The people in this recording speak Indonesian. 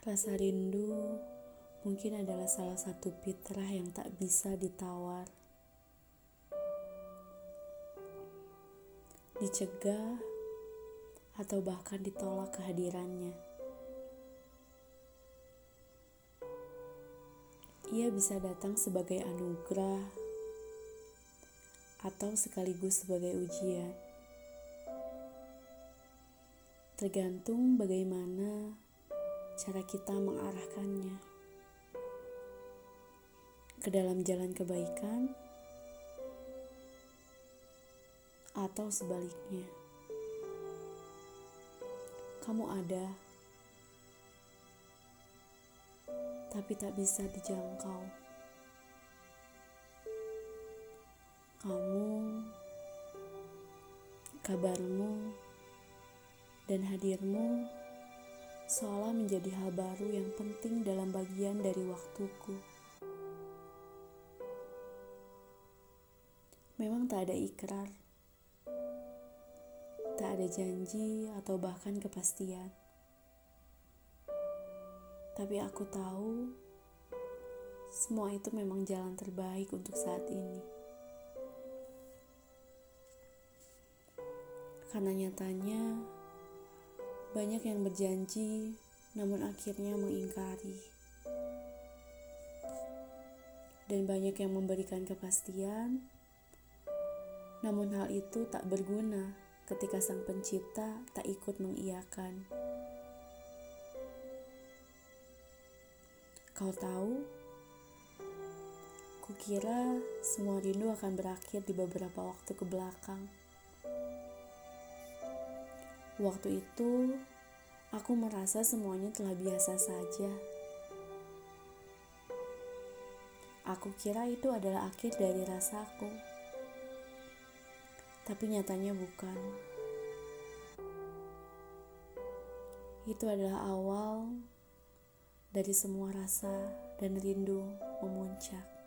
Rasa rindu mungkin adalah salah satu fitrah yang tak bisa ditawar. Dicegah atau bahkan ditolak kehadirannya. Ia bisa datang sebagai anugerah atau sekaligus sebagai ujian. Tergantung bagaimana cara kita mengarahkannya ke dalam jalan kebaikan atau sebaliknya. Kamu ada, tapi tak bisa dijangkau. Kamu, kabarmu, dan hadirmu seolah menjadi hal baru yang penting dalam bagian dari waktuku. Memang tak ada ikrar, tak ada janji atau bahkan kepastian. Tapi aku tahu semua itu memang jalan terbaik untuk saat ini. Karena nyatanya banyak yang berjanji, namun akhirnya mengingkari. Dan banyak yang memberikan kepastian, namun hal itu tak berguna ketika Sang Pencipta tak ikut mengiyakan. Kau tahu, kukira semua rindu akan berakhir di beberapa waktu ke belakang. Waktu itu, aku merasa semuanya telah biasa saja. Aku kira itu adalah akhir dari rasaku, tapi nyatanya bukan. Itu adalah awal dari semua rasa dan rindu memuncak.